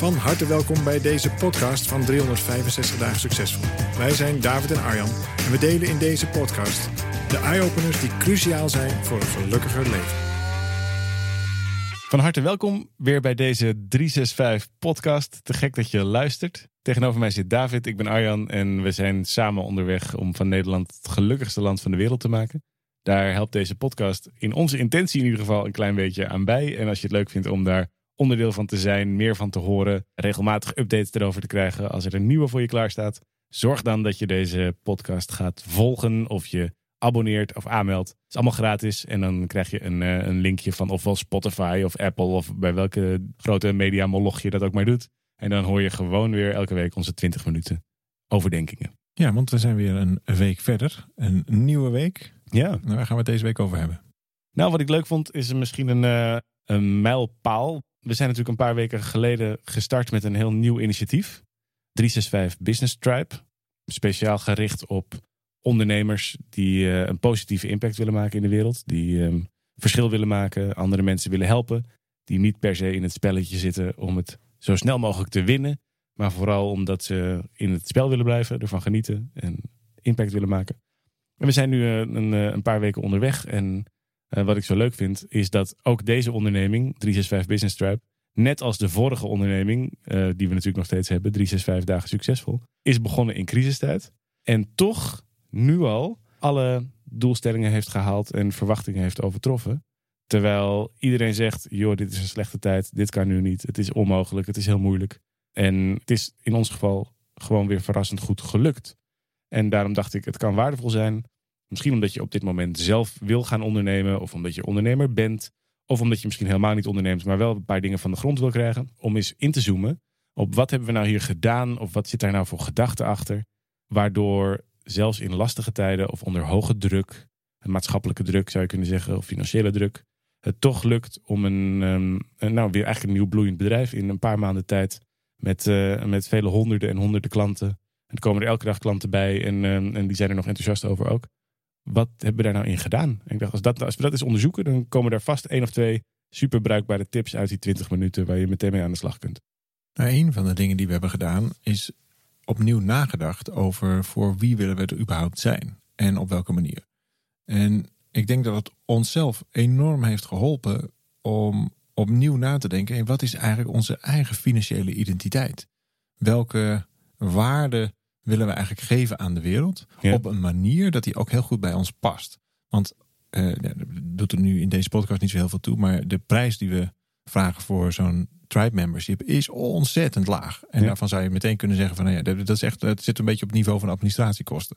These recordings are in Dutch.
Van harte welkom bij deze podcast van 365 Dagen Succesvol. Wij zijn David en Arjan en we delen in deze podcast de eye-openers die cruciaal zijn voor een gelukkiger leven. Van harte welkom weer bij deze 365 podcast. Te gek dat je luistert. Tegenover mij zit David, ik ben Arjan en we zijn samen onderweg om van Nederland het gelukkigste land van de wereld te maken. Daar helpt deze podcast in onze intentie in ieder geval een klein beetje aan bij. En als je het leuk vindt om daar onderdeel van te zijn, meer van te horen, regelmatig updates erover te krijgen als er een nieuwe voor je klaar staat. Zorg dan dat je deze podcast gaat volgen of je abonneert of aanmeldt. Het is allemaal gratis en dan krijg je een, eh, een linkje van ofwel Spotify of Apple of bij welke grote media moloch je dat ook maar doet. En dan hoor je gewoon weer elke week onze 20 minuten overdenkingen. Ja, want we zijn weer een week verder. Een nieuwe week. Ja. Nou, waar gaan we het deze week over hebben? Nou, wat ik leuk vond is misschien een, uh, een mijlpaal. We zijn natuurlijk een paar weken geleden gestart met een heel nieuw initiatief. 365 Business Tribe. Speciaal gericht op ondernemers die uh, een positieve impact willen maken in de wereld. Die um, verschil willen maken, andere mensen willen helpen. Die niet per se in het spelletje zitten om het zo snel mogelijk te winnen. Maar vooral omdat ze in het spel willen blijven, ervan genieten en impact willen maken. En we zijn nu uh, een, een, paar weken onderweg. En uh, wat ik zo leuk vind, is dat ook deze onderneming, 365 Business Tribe, net als de vorige onderneming, uh, die we natuurlijk nog steeds hebben, 365 dagen succesvol, is begonnen in crisistijd. En toch nu al alle doelstellingen heeft gehaald en verwachtingen heeft overtroffen. Terwijl iedereen zegt, joh, dit is een slechte tijd, dit kan nu niet, het is onmogelijk, het is heel moeilijk. En het is in ons geval gewoon weer verrassend goed gelukt. En daarom dacht ik, het kan waardevol zijn. Misschien omdat je op dit moment zelf wil gaan ondernemen, of omdat je ondernemer bent, of omdat je misschien helemaal niet onderneemt, maar wel een paar dingen van de grond wil krijgen. Om eens in te zoomen op wat hebben we nou hier gedaan, of wat zit daar nou voor gedachten achter, waardoor zelfs in lastige tijden of onder hoge druk, maatschappelijke druk zou je kunnen zeggen, of financiële druk, het toch lukt om een, een nou weer eigenlijk een nieuw bloeiend bedrijf in een paar maanden tijd met, uh, met vele honderden en honderden klanten. En er komen er elke dag klanten bij en, um, en die zijn er nog enthousiast over ook. Wat hebben we daar nou in gedaan? En ik dacht, als, dat, als we dat eens onderzoeken, dan komen er vast één of twee super bruikbare tips uit die 20 minuten waar je meteen mee aan de slag kunt. Nou, een van de dingen die we hebben gedaan is opnieuw nagedacht over voor wie willen we er überhaupt zijn en op welke manier. En ik denk dat het onszelf enorm heeft geholpen om opnieuw na te denken. En wat is eigenlijk onze eigen financiële identiteit? Welke waarden willen we eigenlijk geven aan de wereld? Ja. Op een manier dat die ook heel goed bij ons past. Want uh, ja, doet er nu in deze podcast niet zo heel veel toe. Maar de prijs die we vragen voor zo'n tribe membership is ontzettend laag. En ja. daarvan zou je meteen kunnen zeggen van nou ja, dat is echt, het zit een beetje op het niveau van administratiekosten.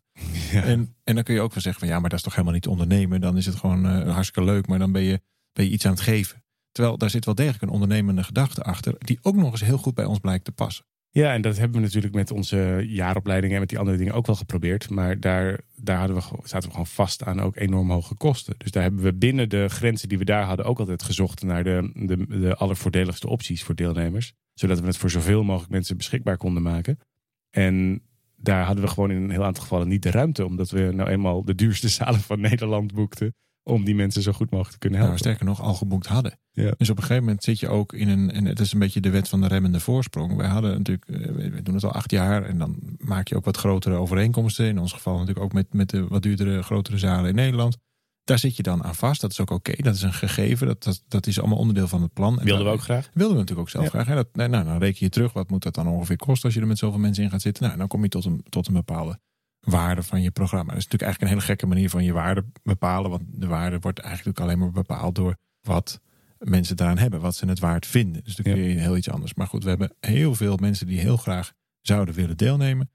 Ja. En, en dan kun je ook wel zeggen van ja, maar dat is toch helemaal niet ondernemen. Dan is het gewoon uh, hartstikke leuk, maar dan ben je, ben je iets aan het geven. Terwijl daar zit wel degelijk een ondernemende gedachte achter, die ook nog eens heel goed bij ons blijkt te passen. Ja, en dat hebben we natuurlijk met onze jaaropleidingen en met die andere dingen ook wel geprobeerd. Maar daar, daar hadden we, zaten we gewoon vast aan ook enorm hoge kosten. Dus daar hebben we binnen de grenzen die we daar hadden ook altijd gezocht naar de, de, de allervoordeligste opties voor deelnemers. Zodat we het voor zoveel mogelijk mensen beschikbaar konden maken. En daar hadden we gewoon in een heel aantal gevallen niet de ruimte. Omdat we nou eenmaal de duurste zalen van Nederland boekten om die mensen zo goed mogelijk te kunnen helpen. Nou, sterker nog, al geboekt hadden. Ja. Dus op een gegeven moment zit je ook in een, en het is een beetje de wet van de remmende voorsprong. Wij hadden natuurlijk, we doen het al acht jaar en dan maak je ook wat grotere overeenkomsten. In ons geval natuurlijk ook met, met de wat duurdere, grotere zalen in Nederland. Daar zit je dan aan vast. Dat is ook oké. Okay. Dat is een gegeven. Dat, dat, dat is allemaal onderdeel van het plan. En wilden we ook graag? Wilden we natuurlijk ook zelf ja. graag. En dat, nou, dan reken je terug. Wat moet dat dan ongeveer kosten als je er met zoveel mensen in gaat zitten? Nou, dan kom je tot een, tot een bepaalde waarde van je programma. Dat is natuurlijk eigenlijk een hele gekke manier van je waarde bepalen. Want de waarde wordt eigenlijk alleen maar bepaald door wat mensen daaraan hebben. Wat ze het waard vinden. Dus dan kun je heel iets anders. Maar goed, we hebben heel veel mensen die heel graag zouden willen deelnemen.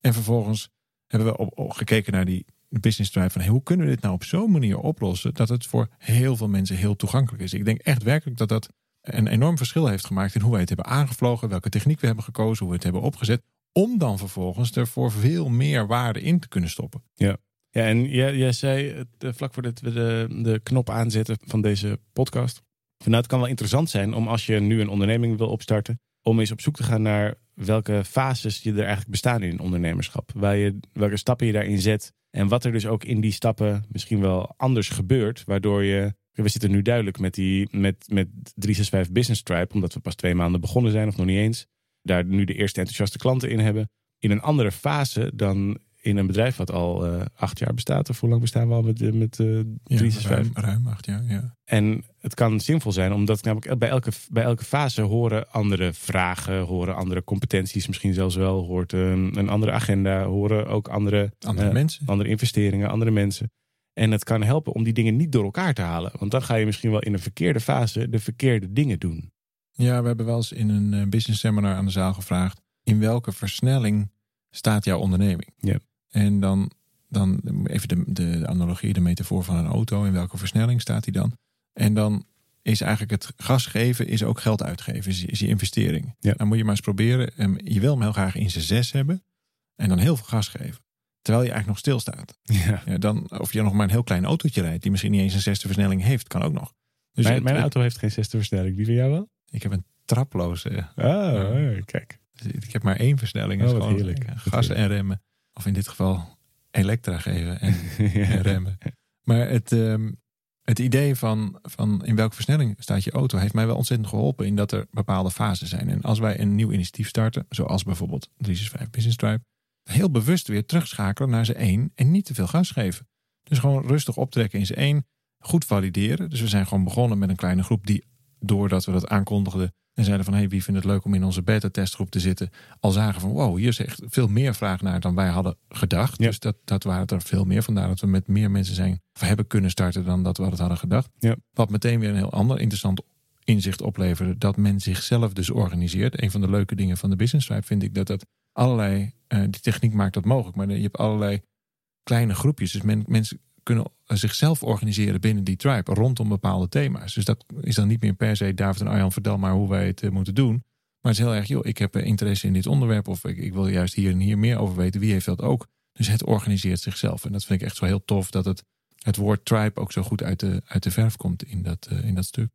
En vervolgens hebben we op, op gekeken naar die business drive van hey, hoe kunnen we dit nou op zo'n manier oplossen dat het voor heel veel mensen heel toegankelijk is. Ik denk echt werkelijk dat dat een enorm verschil heeft gemaakt in hoe wij het hebben aangevlogen, welke techniek we hebben gekozen, hoe we het hebben opgezet. Om dan vervolgens er voor veel meer waarde in te kunnen stoppen. Ja, ja en jij, jij zei uh, vlak voordat we de, de knop aanzetten van deze podcast. Nou, het kan wel interessant zijn om als je nu een onderneming wil opstarten, om eens op zoek te gaan naar welke fases je er eigenlijk bestaan in ondernemerschap. Waar je, welke stappen je daarin zet. En wat er dus ook in die stappen misschien wel anders gebeurt. Waardoor je. We zitten nu duidelijk met, die, met, met 365 Business Tribe, omdat we pas twee maanden begonnen zijn, of nog niet eens. Daar nu de eerste enthousiaste klanten in hebben. In een andere fase dan in een bedrijf wat al uh, acht jaar bestaat. Of hoe lang bestaan we al met, met uh, 365? Ja, ruim, ruim, acht jaar, ja. En het kan zinvol zijn, omdat namelijk bij elke, bij elke fase horen andere vragen, horen andere competenties, misschien zelfs wel, hoort een, een andere agenda, horen ook andere, andere uh, mensen. Andere investeringen, andere mensen. En het kan helpen om die dingen niet door elkaar te halen. Want dan ga je misschien wel in een verkeerde fase de verkeerde dingen doen. Ja, we hebben wel eens in een eh, business seminar aan de zaal gevraagd: in welke versnelling staat jouw onderneming? Ja. En dan, dan even de, de analogie, de metafoor van een auto. In welke versnelling staat die dan? En dan is eigenlijk het gas geven is ook geld uitgeven, is, is je investering. Ja. Dan moet je maar eens proberen. Je wil hem heel graag in zijn zes hebben en dan heel veel gas geven. Terwijl je eigenlijk nog stilstaat. Ja. Ja, dan, of je nog maar een heel klein autootje rijdt, die misschien niet eens een zesde versnelling heeft, kan ook nog. Dus mijn, het- mijn het- auto heeft geen zesde versnelling. Die van jou wel? Ik heb een traploze. Oh, kijk. Ik heb maar één versnelling. Oh, gewoon heerlijk. eh, Gas en remmen. Of in dit geval elektra geven en, en remmen. Maar het, ehm, het idee van, van in welke versnelling staat je auto heeft mij wel ontzettend geholpen in dat er bepaalde fasen zijn. En als wij een nieuw initiatief starten, zoals bijvoorbeeld 365 Business Tribe, heel bewust weer terugschakelen naar z'n één en niet te veel gas geven. Dus gewoon rustig optrekken in z'n één, goed valideren. Dus we zijn gewoon begonnen met een kleine groep die, doordat we dat aankondigden en zeiden van hey, wie vindt het leuk om in onze beta-testgroep te zitten, al zagen van wow, hier is echt veel meer vraag naar dan wij hadden gedacht. Ja. Dus dat, dat waren er veel meer. Vandaar dat we met meer mensen zijn of hebben kunnen starten dan dat we het hadden gedacht. Ja. Wat meteen weer een heel ander interessant inzicht opleverde. Dat men zichzelf dus organiseert. Een van de leuke dingen van de Business Tribe vind ik dat dat allerlei, eh, die techniek maakt dat mogelijk. Maar je hebt allerlei kleine groepjes. Dus men, mensen kunnen zichzelf organiseren binnen die tribe rondom bepaalde thema's. Dus dat is dan niet meer per se David en Arjan vertel maar hoe wij het eh, moeten doen. Maar het is heel erg, joh, ik heb eh, interesse in dit onderwerp of ik, ik wil juist hier en hier meer over weten. Wie heeft dat ook? Dus het organiseert zichzelf. En dat vind ik echt zo heel tof dat het, het woord tribe ook zo goed uit de, uit de verf komt in dat, eh, in dat stuk.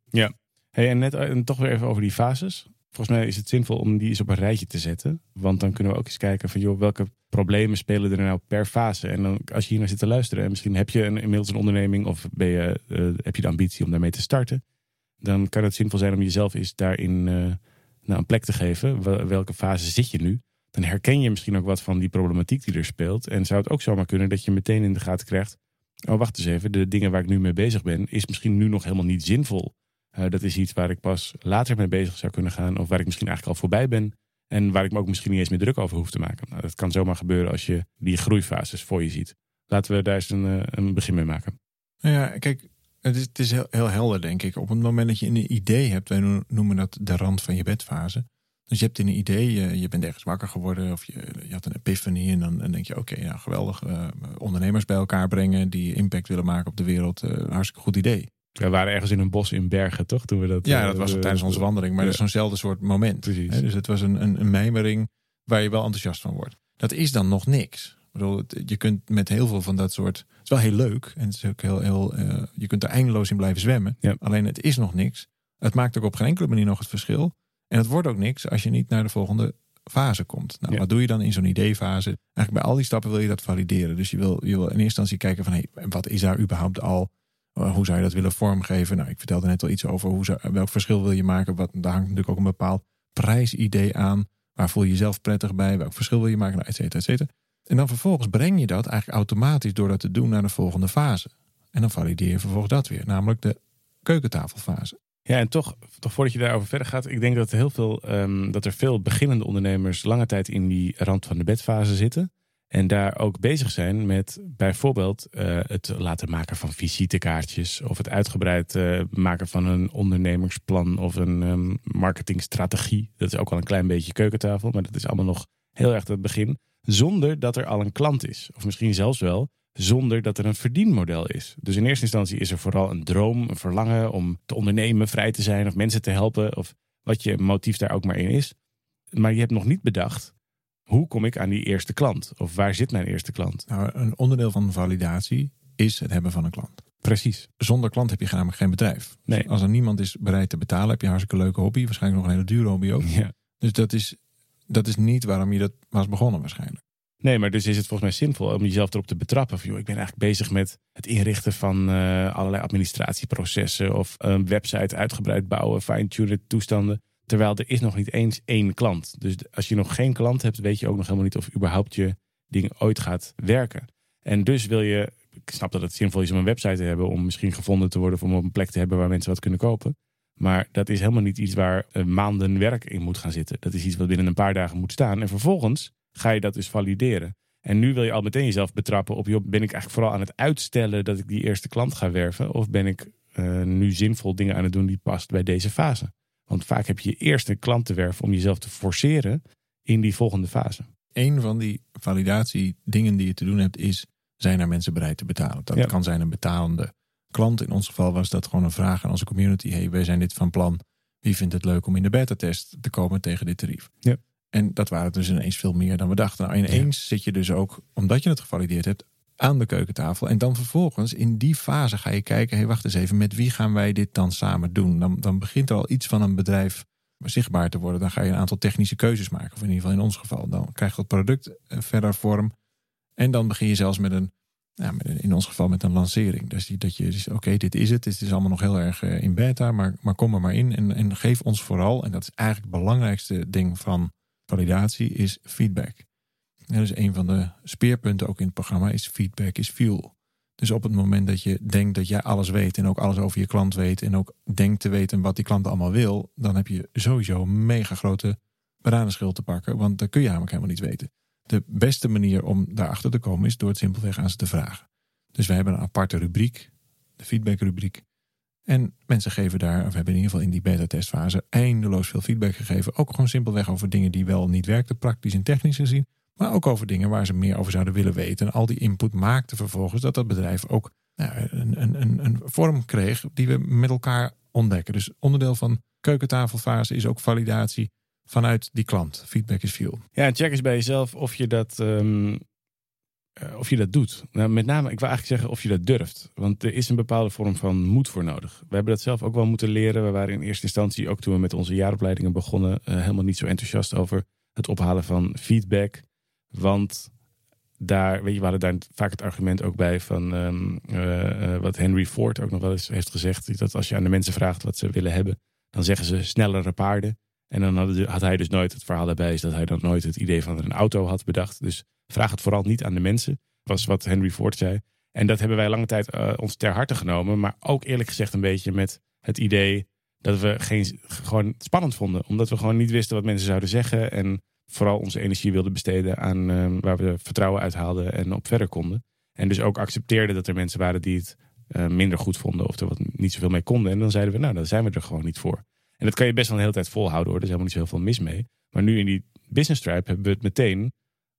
Hey, en net en toch weer even over die fases. Volgens mij is het zinvol om die eens op een rijtje te zetten. Want dan kunnen we ook eens kijken van joh, welke problemen spelen er nou per fase. En dan, als je hier naar zit te luisteren en misschien heb je een, inmiddels een onderneming of ben je, eh, heb je de ambitie om daarmee te starten. Dan kan het zinvol zijn om jezelf eens daarin eh, nou, een plek te geven. Wel- Welke fase zit je nu? Dan herken je misschien ook wat van die problematiek die er speelt. En zou het ook zomaar kunnen dat je meteen in de gaten krijgt. Oh, wacht eens even. De dingen waar ik nu mee bezig ben, is misschien nu nog helemaal niet zinvol. Uh, dat is iets waar ik pas later mee bezig zou kunnen gaan. Of waar ik misschien eigenlijk al voorbij ben. En waar ik me ook misschien niet eens meer druk over hoef te maken. Nou, dat kan zomaar gebeuren als je die groeifases voor je ziet. Laten we daar eens een, uh, een begin mee maken. Nou ja, kijk, het is, het is heel, helder, denk ik. Op het moment dat je een idee hebt, wij noemen dat de rand van je bedfase. Dus je hebt een idee, je, bent ergens wakker geworden of je, je had een epiphany. En dan, denk je, oké, okay, nou geweldig. Uh, ondernemers bij elkaar brengen die impact willen maken op de wereld. Een hartstikke goed idee. We waren ergens in een bos in Bergen, toch? Toen we dat, ja, dat was uh, tijdens onze wandeling. Maar ja. dat is zo'nzelfde soort moment. Precies. Hè? Dus het was een, een, een mijmering waar je wel enthousiast van wordt. Dat is dan nog niks. Ik bedoel, je kunt met heel veel van dat soort. Het is wel heel leuk. En het is ook heel, heel uh, je kunt er eindeloos in blijven zwemmen. Ja. Alleen het is nog niks. Het maakt ook op geen enkele manier nog het verschil. En het wordt ook niks als je niet naar de volgende fase komt. Nou, Ja. wat doe je dan in zo'n ideefase? Eigenlijk bij al die stappen wil je dat valideren. Dus je wil, je wil in eerste instantie kijken van... Hey, wat is daar überhaupt al? Uh, hoe zou je dat willen vormgeven? Nou, ik vertelde net al iets over hoe zou, welk verschil wil je maken. Wat, daar hangt natuurlijk ook een bepaald prijsidee aan. Waar voel je jezelf prettig bij? Welk verschil wil je maken? Nou, et cetera, et cetera. En dan vervolgens breng je dat eigenlijk automatisch door dat te doen naar de volgende fase. En dan valideer je vervolgens dat weer, namelijk de keukentafelfase. Ja, en toch, toch voordat je daarover verder gaat, ik denk dat heel veel, um, dat er veel beginnende ondernemers lange tijd in die rand van de bedfase zitten. En daar ook bezig zijn met bijvoorbeeld uh, het laten maken van visitekaartjes. Of het uitgebreid uh, maken van een ondernemingsplan of een um, marketingstrategie. Dat is ook al een klein beetje keukentafel, maar dat is allemaal nog heel erg het begin. Zonder dat er al een klant is. Of misschien zelfs wel zonder dat er een verdienmodel is. Dus in eerste instantie is er vooral een droom, een verlangen om te ondernemen, vrij te zijn of mensen te helpen of wat je motief daar ook maar in is. Maar je hebt nog niet bedacht, hoe kom ik aan die eerste klant? Of waar zit mijn eerste klant? Nou, een onderdeel van validatie is het hebben van een klant. Precies. Zonder klant heb je namelijk geen bedrijf. Nee. Als er niemand is bereid te betalen, heb je een hartstikke leuke hobby. Waarschijnlijk nog een hele dure hobby ook. Ja. Dus dat is, dat is niet waarom je dat was begonnen waarschijnlijk. Nee, maar dus is het volgens mij zinvol om jezelf erop te betrappen. Van, joh, ik ben eigenlijk bezig met het inrichten van eh, allerlei administratieprocessen of een website uitgebreid bouwen, fine-tunen toestanden. Terwijl er is nog niet eens één klant. Dus als je nog geen klant hebt, weet je ook nog helemaal niet of überhaupt je ding ooit gaat werken. En dus wil je, ik snap dat het zinvol is om een website te hebben, om misschien gevonden te worden of om op een plek te hebben waar mensen wat kunnen kopen. Maar dat is helemaal niet iets waar eh, maanden werk in moet gaan zitten. Dat is iets wat binnen een paar dagen moet staan. En vervolgens ga je dat dus valideren. En nu wil je al meteen jezelf betrappen op, joh, ben ik eigenlijk vooral aan het uitstellen dat ik die eerste klant ga werven? Of ben ik eh, nu zinvol dingen aan het doen die past bij deze fase? Want vaak heb je eerst een klant te werven om jezelf te forceren in die volgende fase. Een van die validatiedingen die je te doen hebt is, zijn er mensen bereid te betalen? Dat Ja. kan zijn een betalende klant. In ons geval was dat gewoon een vraag aan onze community. Hey, wij zijn dit van plan. Wie vindt het leuk om in de beta-test te komen tegen dit tarief? Ja. En dat waren dus ineens veel meer dan we dachten. Nou, ineens zit je dus ook, omdat je het gevalideerd hebt, aan de keukentafel. En dan vervolgens, in die fase ga je kijken, hey, wacht eens even, met wie gaan wij dit dan samen doen? Dan, dan begint er al iets van een bedrijf zichtbaar te worden. Dan ga je een aantal technische keuzes maken. Of in ieder geval in ons geval. Dan krijgt dat product eh, verder vorm. En dan begin je zelfs met een, met in ons geval met een lancering. Dus die, dat je, dus, oké, dit is het. Het is allemaal nog heel erg eh, in beta, maar, maar kom er maar in. En, en geef ons vooral, en dat is eigenlijk het belangrijkste ding van validatie, is feedback. En dus een van de speerpunten ook in het programma is feedback is fuel. Dus op het moment dat je denkt dat jij alles weet en ook alles over je klant weet en ook denkt te weten wat die klant allemaal wil, dan heb je sowieso een mega grote bananenschil te pakken, want dat kun je namelijk helemaal niet weten. De beste manier om daarachter te komen is door het simpelweg aan ze te vragen. Dus we hebben een aparte rubriek, de feedbackrubriek. En mensen geven daar, of hebben in ieder geval in die beta-testfase eindeloos veel feedback gegeven. Ook gewoon simpelweg over dingen die wel niet werkten, praktisch en technisch gezien. Maar ook over dingen waar ze meer over zouden willen weten. En al die input maakte vervolgens dat dat bedrijf ook nou, een, een, een, een vorm kreeg die we met elkaar ontdekken. Dus onderdeel van keukentafelfase is ook validatie vanuit die klant. Feedback is fuel. Ja, check eens bij jezelf of je dat, ehm, eh, of je dat doet. Nou, met name, ik wil eigenlijk zeggen of je dat durft. Want er is een bepaalde vorm van moed voor nodig. We hebben dat zelf ook wel moeten leren. We waren in eerste instantie, ook toen we met onze jaaropleidingen begonnen, eh, helemaal niet zo enthousiast over het ophalen van feedback. Want daar, weet je, we hadden daar vaak het argument ook bij van ehm, eh, eh, wat Henry Ford ook nog wel eens heeft gezegd. Dat als je aan de mensen vraagt wat ze willen hebben, dan zeggen ze snellere paarden. En dan had, hij dus nooit het verhaal daarbij, is dat hij dan nooit het idee van een auto had bedacht. Dus vraag het vooral niet aan de mensen, was wat Henry Ford zei. En dat hebben wij lange tijd eh, ons ter harte genomen. Maar ook eerlijk gezegd een beetje met het idee dat we geen, gewoon spannend vonden. Omdat we gewoon niet wisten wat mensen zouden zeggen. En vooral onze energie wilden besteden aan eh, waar we vertrouwen uithaalden en op verder konden. En dus ook accepteerden dat er mensen waren die het eh, minder goed vonden of er wat niet zoveel mee konden. En dan zeiden we, nou, dan zijn we er gewoon niet voor. En dat kan je best wel een hele tijd volhouden hoor. Er is helemaal niet zo heel veel mis mee. Maar nu in die business tribe hebben we het meteen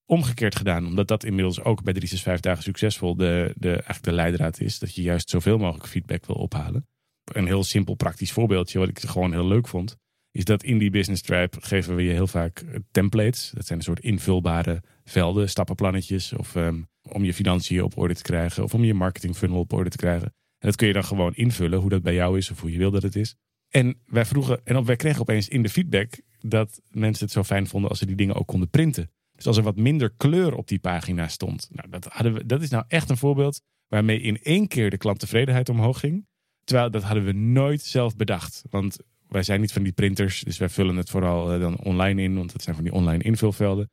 omgekeerd gedaan. Omdat dat inmiddels ook bij 365 dagen succesvol de, de, eigenlijk de leidraad is. Dat je juist zoveel mogelijk feedback wil ophalen. Een heel simpel praktisch voorbeeldje wat ik gewoon heel leuk vond. Is dat in die business tribe geven we je heel vaak eh, templates. Dat zijn een soort invulbare velden, stappenplannetjes. Of um, om je financiën op orde te krijgen. Of om je marketing funnel op orde te krijgen. En dat kun je dan gewoon invullen hoe dat bij jou is of hoe je wil dat het is. En wij vroegen, en wij kregen opeens in de feedback dat mensen het zo fijn vonden als ze die dingen ook konden printen. Dus als er wat minder kleur op die pagina stond. Nou, dat, hadden we, dat is nou echt een voorbeeld waarmee in één keer de klanttevredenheid omhoog ging. Terwijl dat hadden we nooit zelf bedacht. Want wij zijn niet van die printers, dus wij vullen het vooral dan online in, want dat zijn van die online invulvelden.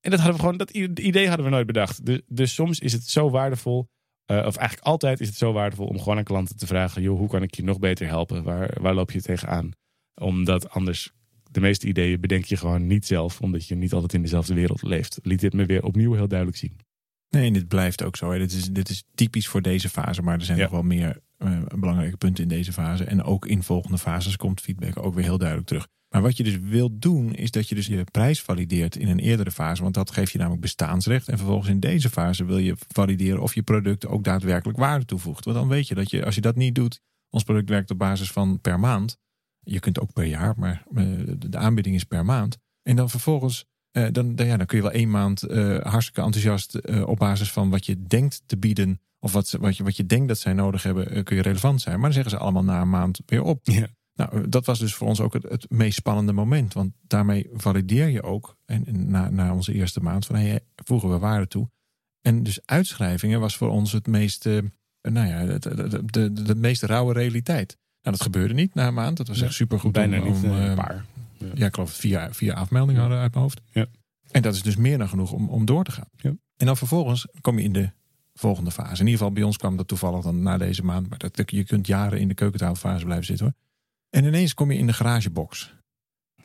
En dat hadden we gewoon, dat idee hadden we nooit bedacht. Dus, dus soms is het zo waardevol, uh, of eigenlijk altijd is het zo waardevol om gewoon aan klanten te vragen: joh, hoe kan ik je nog beter helpen? Waar, waar loop je tegenaan? Omdat anders de meeste ideeën bedenk je gewoon niet zelf, omdat je niet altijd in dezelfde wereld leeft. Liet dit me weer opnieuw heel duidelijk zien. Nee, en dit blijft ook zo. Hè. Dit, is, dit is typisch voor deze fase, maar er zijn Ja. nog wel meer uh, belangrijke punten in deze fase. En ook in volgende fases komt feedback ook weer heel duidelijk terug. Maar wat je dus wilt doen, is dat je dus je prijs valideert in een eerdere fase. Want dat geeft je namelijk bestaansrecht. En vervolgens in deze fase wil je valideren of je product ook daadwerkelijk waarde toevoegt. Want dan weet je dat je, als je dat niet doet, ons product werkt op basis van per maand. Je kunt ook per jaar, maar eh, de aanbieding is per maand. En dan vervolgens, eh, dan, dan, ja, dan kun je wel één maand uh, hartstikke enthousiast op basis van wat je denkt te bieden. Of wat, wat, je, wat je denkt dat zij nodig hebben, kun je relevant zijn. Maar dan zeggen ze allemaal na een maand weer op. Ja. Nou, dat was dus voor ons ook het, het meest spannende moment. Want daarmee valideer je ook, en, na, na onze eerste maand, van hey, voegen we waarde toe. En dus uitschrijvingen was voor ons het meest, nou ja, de, de, de, meest rauwe realiteit. Nou, dat gebeurde niet na een maand. Dat was echt super goed. Bijna om, niet, om, een paar. Ja. ik geloof vier, vier afmeldingen hadden uit mijn hoofd. Ja. En dat is dus meer dan genoeg om, om door te gaan. Ja. En dan vervolgens kom je in de volgende fase. In ieder geval bij ons kwam dat toevallig dan na deze maand. Maar dat, je kunt jaren in de keukentafelfase blijven zitten hoor. En ineens kom je in de garagebox.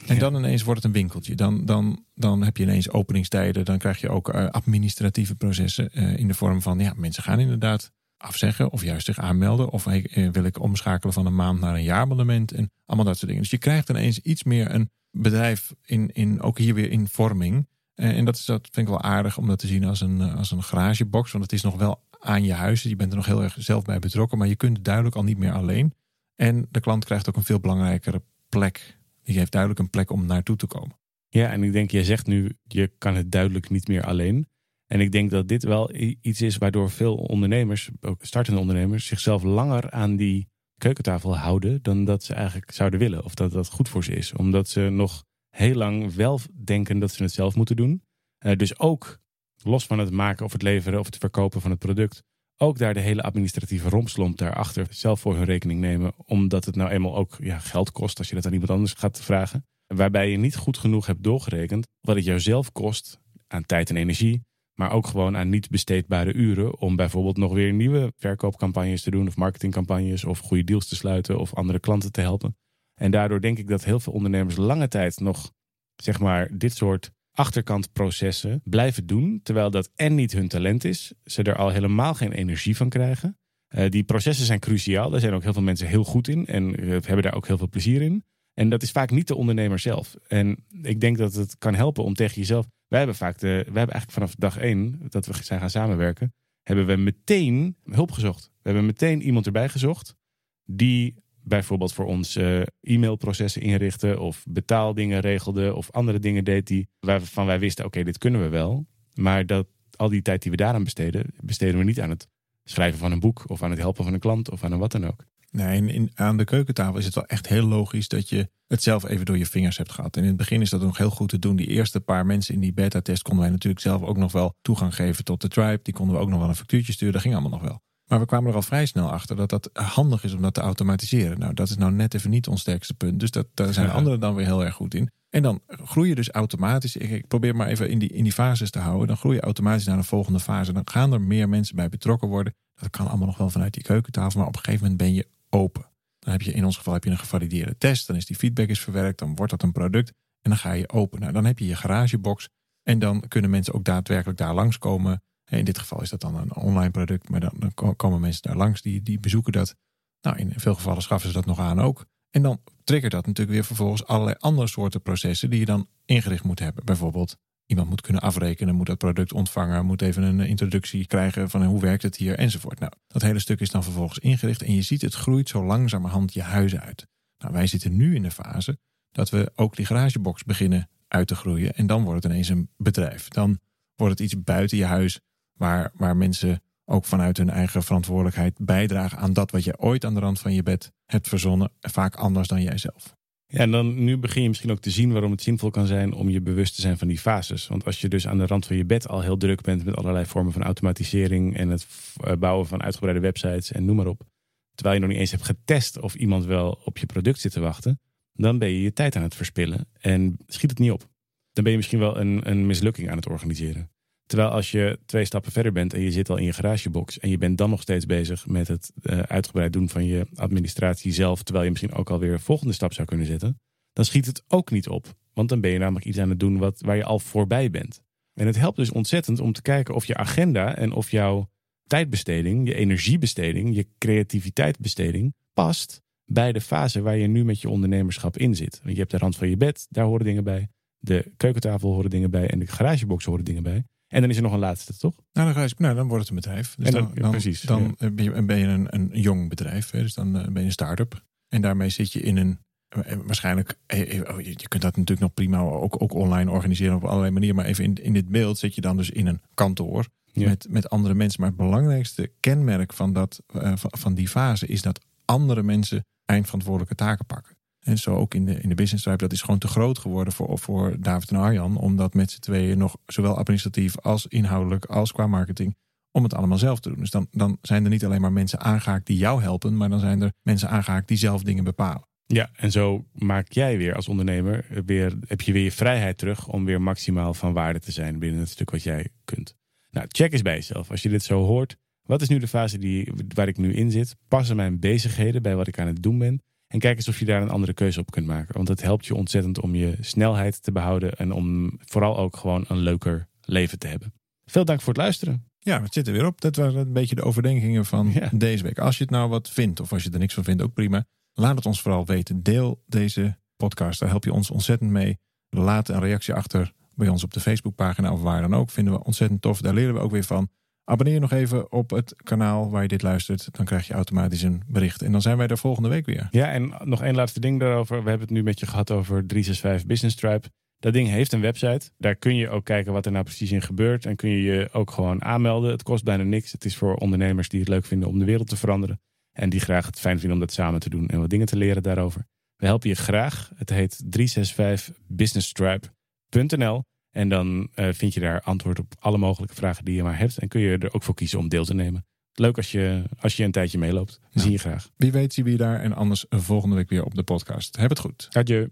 En dan ineens wordt het een winkeltje. Dan, dan, dan heb je ineens openingstijden. Dan krijg je ook uh, administratieve processen. Uh, in de vorm van, ja, mensen gaan inderdaad afzeggen. Of juist zich aanmelden. Of uh, wil ik omschakelen van een maand naar een jaarabonnement. En allemaal dat soort dingen. Dus je krijgt ineens iets meer een bedrijf. In, in, ook hier weer in vorming. en dat, is, dat vind ik wel aardig om dat te zien als een, als een garagebox. Want het is nog wel aan je huis. Je bent er nog heel erg zelf bij betrokken. Maar je kunt duidelijk al niet meer alleen. En de klant krijgt ook een veel belangrijkere plek. Die heeft duidelijk een plek om naartoe te komen. Ja, en ik denk, jij zegt nu, je kan het duidelijk niet meer alleen. En ik denk dat dit wel iets is waardoor veel ondernemers, ook startende ondernemers, zichzelf langer aan die keukentafel houden dan dat ze eigenlijk zouden willen. Of dat dat goed voor ze is. Omdat ze nog heel lang wel denken dat ze het zelf moeten doen. Uh, dus ook los van het maken of het leveren of het verkopen van het product, ook daar de hele administratieve rompslomp daarachter zelf voor hun rekening nemen. Omdat het nou eenmaal ook ja, geld kost als je dat aan iemand anders gaat vragen. Waarbij je niet goed genoeg hebt doorgerekend wat het jou zelf kost aan tijd en energie. Maar ook gewoon aan niet besteedbare uren om bijvoorbeeld nog weer nieuwe verkoopcampagnes te doen. Of marketingcampagnes of goede deals te sluiten of andere klanten te helpen. En daardoor denk ik dat heel veel ondernemers lange tijd nog zeg maar dit soort achterkantprocessen blijven doen, terwijl dat en niet hun talent is, ze er al helemaal geen energie van krijgen. Uh, die processen zijn cruciaal, daar zijn ook heel veel mensen heel goed in en uh, hebben daar ook heel veel plezier in. En dat is vaak niet de ondernemer zelf. En ik denk dat het kan helpen om tegen jezelf. Wij hebben vaak de, hebben eigenlijk vanaf dag één dat we zijn gaan samenwerken, hebben we meteen hulp gezocht. We hebben meteen iemand erbij gezocht die bijvoorbeeld voor ons uh, e-mailprocessen inrichten of betaaldingen regelde of andere dingen deed die waarvan wij wisten, oké, dit kunnen we wel. Maar dat al die tijd die we daaraan besteden, besteden we niet aan het schrijven van een boek of aan het helpen van een klant of aan een wat dan ook. Nee, in, in, aan de keukentafel is het wel echt heel logisch dat je het zelf even door je vingers hebt gehad. En in het begin is dat nog heel goed te doen. Die eerste paar mensen in die beta-test konden wij natuurlijk zelf ook nog wel toegang geven tot de tribe. Die konden we ook nog wel een factuurtje sturen. Dat ging allemaal nog wel. Maar we kwamen er al vrij snel achter dat dat handig is om dat te automatiseren. Nou, dat is nou net even niet ons sterkste punt. Dus dat, daar zijn anderen dan weer heel erg goed in. En dan groei je dus automatisch. Ik, probeer maar even in die, in die fases te houden. Dan groei je automatisch naar de volgende fase. Dan gaan er meer mensen bij betrokken worden. Dat kan allemaal nog wel vanuit die keukentafel. Maar op een gegeven moment ben je open. Dan heb je in ons geval heb je een gevalideerde test. Dan is die feedback is verwerkt. Dan wordt dat een product. En dan ga je open. Nou, dan heb je je garagebox. En dan kunnen mensen ook daadwerkelijk daar langskomen. In dit geval is dat dan een online product, maar dan, komen mensen daar langs die, die bezoeken dat. Nou, in veel gevallen schaffen ze dat nog aan ook. En dan triggert dat natuurlijk weer vervolgens allerlei andere soorten processen die je dan ingericht moet hebben. Bijvoorbeeld, iemand moet kunnen afrekenen, moet dat product ontvangen, moet even een introductie krijgen van hoe werkt het hier enzovoort. Nou, dat hele stuk is dan vervolgens ingericht en je ziet het groeit zo langzamerhand je huis uit. Nou, wij zitten nu in de fase dat we ook die garagebox beginnen uit te groeien en dan wordt het ineens een bedrijf. Dan wordt het iets buiten je huis Waar, waar mensen ook vanuit hun eigen verantwoordelijkheid bijdragen aan dat wat je ooit aan de rand van je bed hebt verzonnen. Vaak anders dan jijzelf. Ja, en dan nu begin je misschien ook te zien waarom het zinvol kan zijn om je bewust te zijn van die fases. Want als je dus aan de rand van je bed al heel druk bent met allerlei vormen van automatisering en het eh, bouwen van uitgebreide websites en noem maar op. Terwijl je nog niet eens hebt getest of iemand wel op je product zit te wachten, dan ben je je tijd aan het verspillen en schiet het niet op. Dan ben je misschien wel een, een mislukking aan het organiseren. Terwijl als je twee stappen verder bent en je zit al in je garagebox en je bent dan nog steeds bezig met het uh, uitgebreid doen van je administratie zelf, terwijl je misschien ook alweer een volgende stap zou kunnen zetten, dan schiet het ook niet op. Want dan ben je namelijk iets aan het doen wat, waar je al voorbij bent. En het helpt dus ontzettend om te kijken of je agenda en of jouw tijdbesteding, je energiebesteding, je creativiteitsbesteding past bij de fase waar je nu met je ondernemerschap in zit. Want je hebt de rand van je bed, daar horen dingen bij. De keukentafel horen dingen bij. En de garagebox horen dingen bij. En dan is er nog een laatste, toch? Nou, dan, ga je, nou, dan wordt het een bedrijf. Dus En dan- dan, dan, precies, dan ben je, ben je een, een jong bedrijf. Hè? Dus dan eh, ben je een start-up. En daarmee zit je in een... eh, Waarschijnlijk, eh, oh, je kunt dat natuurlijk nog prima ook, ook online organiseren op allerlei manieren. Maar even in, in dit beeld zit je dan dus in een kantoor Ja. met, met andere mensen. Maar het belangrijkste kenmerk van, dat, van, van die fase is dat andere mensen eindverantwoordelijke taken pakken. En zo ook in de, in de business tribe, dat is gewoon te groot geworden voor, voor David en Arjan. Om dat met z'n tweeën nog zowel administratief als inhoudelijk als qua marketing. Om het allemaal zelf te doen. Dus dan, dan zijn er niet alleen maar mensen aangehaakt die jou helpen. Maar dan zijn er mensen aangehaakt die zelf dingen bepalen. Ja, en zo maak jij weer als ondernemer weer, heb je weer je vrijheid terug om weer maximaal van waarde te zijn binnen het stuk wat jij kunt. Nou, check eens bij jezelf. Als je dit zo hoort, wat is nu de fase die, waar ik nu in zit? Passen mijn bezigheden bij wat ik aan het doen ben? En kijk eens of je daar een andere keuze op kunt maken. Want dat helpt je ontzettend om je snelheid te behouden en om vooral ook gewoon een leuker leven te hebben. Veel dank voor het luisteren. Ja, het zit er weer op. Dat waren een beetje de overdenkingen van Ja. deze week. Als je het nou wat vindt, of als je er niks van vindt, ook prima. Laat het ons vooral weten. Deel deze podcast. Daar help je ons ontzettend mee. Laat een reactie achter bij ons op de Facebookpagina of waar dan ook. Vinden we ontzettend tof. Daar leren we ook weer van. Abonneer nog even op het kanaal waar je dit luistert. Dan krijg je automatisch een bericht. En dan zijn wij er volgende week weer. Ja, en nog één laatste ding daarover. We hebben het nu met je gehad over 365 Business Tribe. Dat ding heeft een website. Daar kun je ook kijken wat er nou precies in gebeurt. En kun je je ook gewoon aanmelden. Het kost bijna niks. Het is voor ondernemers die het leuk vinden om de wereld te veranderen. En die graag het fijn vinden om dat samen te doen en wat dingen te leren daarover. We helpen je graag. Het heet 365businesstribe.nl. En dan eh, vind je daar antwoord op alle mogelijke vragen die je maar hebt. En kun je er ook voor kiezen om deel te nemen. Leuk als je, als je een tijdje meeloopt. Ja. zien je graag. Wie weet zien we je daar. En anders volgende week weer op de podcast. Heb het goed. Adieu.